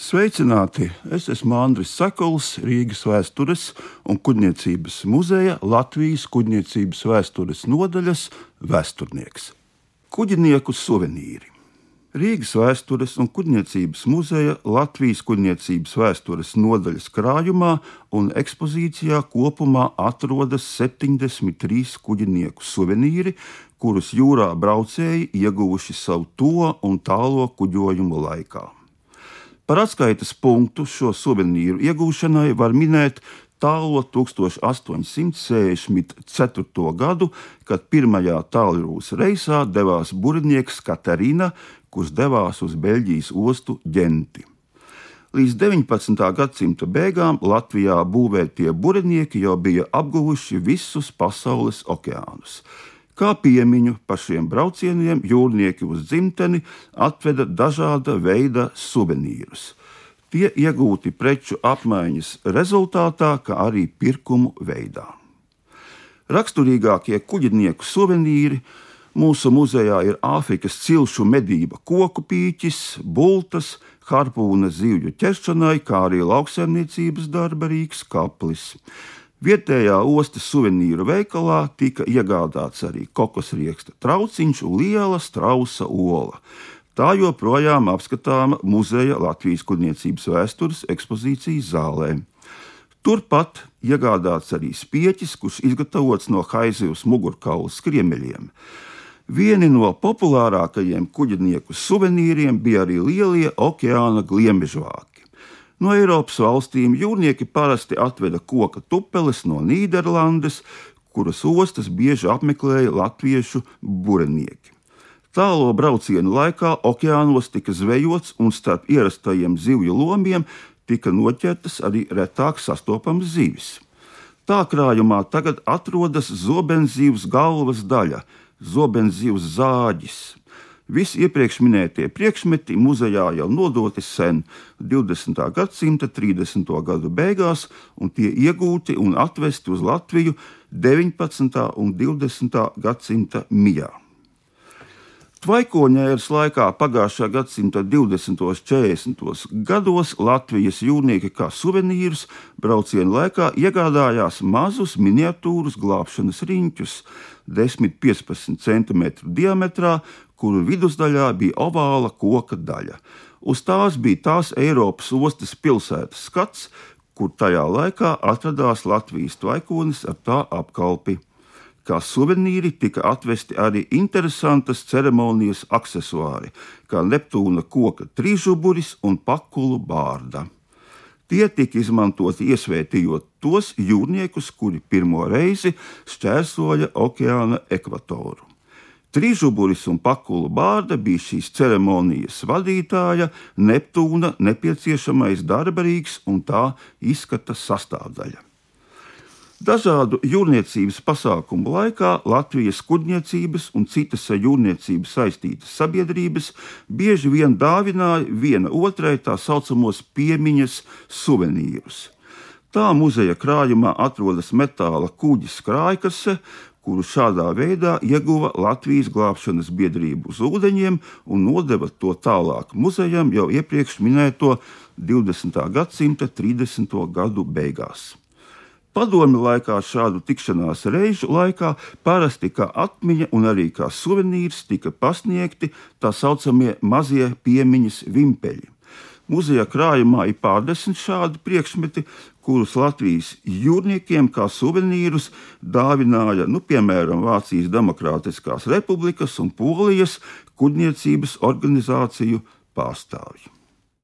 Sveicināti! Es esmu Andris Sakals, Rīgas vēstures un kuģniecības muzeja Latvijas kuģniecības vēstures nodaļas vēsturnieks. Kuģinieku suvenīri. Rīgas vēstures un kuģniecības muzeja Latvijas kuģniecības vēstures nodaļas krājumā un ekspozīcijā kopumā atrodas 73 kuģinieku suvenīri, kurus jūrā braucēji ieguvuši savu to un tālo kuģojumu laikā. Par atskaites punktu šo suvenīru iegūšanai var minēt tālo 1864. gadu, kad pirmajā tālrūs reisā devās burnieks Katarina, kurš devās uz Beļģijas ostu ģenti. Līdz 19. gadsimta beigām Latvijā būvētie burnieki jau bija apguvuši visus pasaules okeānus. Kā piemiņu par šiem braucieniem jūrnieki uz dzimteni atveda dažāda veida suvenīrus. Tie iegūti preču apmaiņas rezultātā, kā arī pirkumu veidā. Raksturīgākie kuģinieku suvenīri mūsu muzejā ir Āfrikas cilšu medība koku pīķis, bultas, harpūna zivju ķeršanai, kā arī lauksaimniecības darba rīks kaplis. Vietējā ostas suvenīru veikalā tika iegādāts arī kokosrieksta trauciņš un liela strausa ola. Tā joprojām apskatāma muzeja Latvijas kuģniecības vēstures ekspozīcijas zālē. Turpat iegādāts arī spieķis, kurš izgatavots no haizivs mugurkaula skriemeļiem. Vieni no populārākajiem kuģinieku suvenīriem bija arī lielie okeāna gliemežvāki. No Eiropas valstīm jūrnieki parasti atveda koka tupeles no Nīderlandes, kuras ostas bieži apmeklēja latviešu burenieki. Tālo braucienu laikā okeānos tika zvejots un starp ierastajiem zivju lomiem tika noķertas arī retāk sastopamas zivis. Tā krājumā tagad atrodas zobenzīvs galvas daļa, zobenzīvs zāģis. Visi iepriekš minētie priekšmeti muzejā jau nodoti sen, 20. gadsimta 30. gadu beigās, un tie iegūti un atvesti uz Latviju 19. un 20. gadsimta mijā. Tvaikoņēras laikā pagājušā gadsimta 20. un 40. gados Latvijas jūrnieki kā suvenīrus braucienu laikā iegādājās mazus miniatūrus glābšanas riņķus, 10-15 cm diametrā, kuru vidusdaļā bija ovāla koka daļa. Uz tās bija tās Eiropas ostas pilsētas skats, kur tajā laikā atradās Latvijas tvaikonis ar tā apkalpi. Kā suvenīri tika atvesti arī interesantas ceremonijas accessori, kā Neptūna koka trīsžuburis un pakulu bārda. Tie tika izmantoti iesvētījot tos jūrniekus, kuri pirmo reizi šķērsoja okeāna ekvatoru. Trīsžuburis un Pakula Bārda bija šīs ceremonijas vadītāja, Neptūna nepieciešamais darbarīgs un tā izskata sastāvdaļa. Dažādu jūrniecības pasākumu laikā Latvijas kuģniecības un citas ar jūrniecību saistītas sabiedrības bieži vien dāvināja viena otrai tā saucamos piemiņas suvenīrus. Tā muzeja krājumā atrodas metāla kuģis krājkase, kuru šādā veidā ieguva Latvijas glābšanas biedrība uz ūdeņiem un nodeva to tālāk muzejam jau iepriekš minēto 20. gadsimta 30. gadu beigās. Padomju laikā šādu tikšanās reižu laikā parasti kā atmiņa un arī kā suvenīrs tika pasniegti tā saucamie mazie piemiņas vimpeļi. Muzeja krājumā ir pārdesmit šādi priekšmeti, kurus Latvijas jūrniekiem kā suvenīrus dāvināja, nu, piemēram, Vācijas Demokrātiskās Republikas un Polijas kuģniecības organizāciju pārstāvji.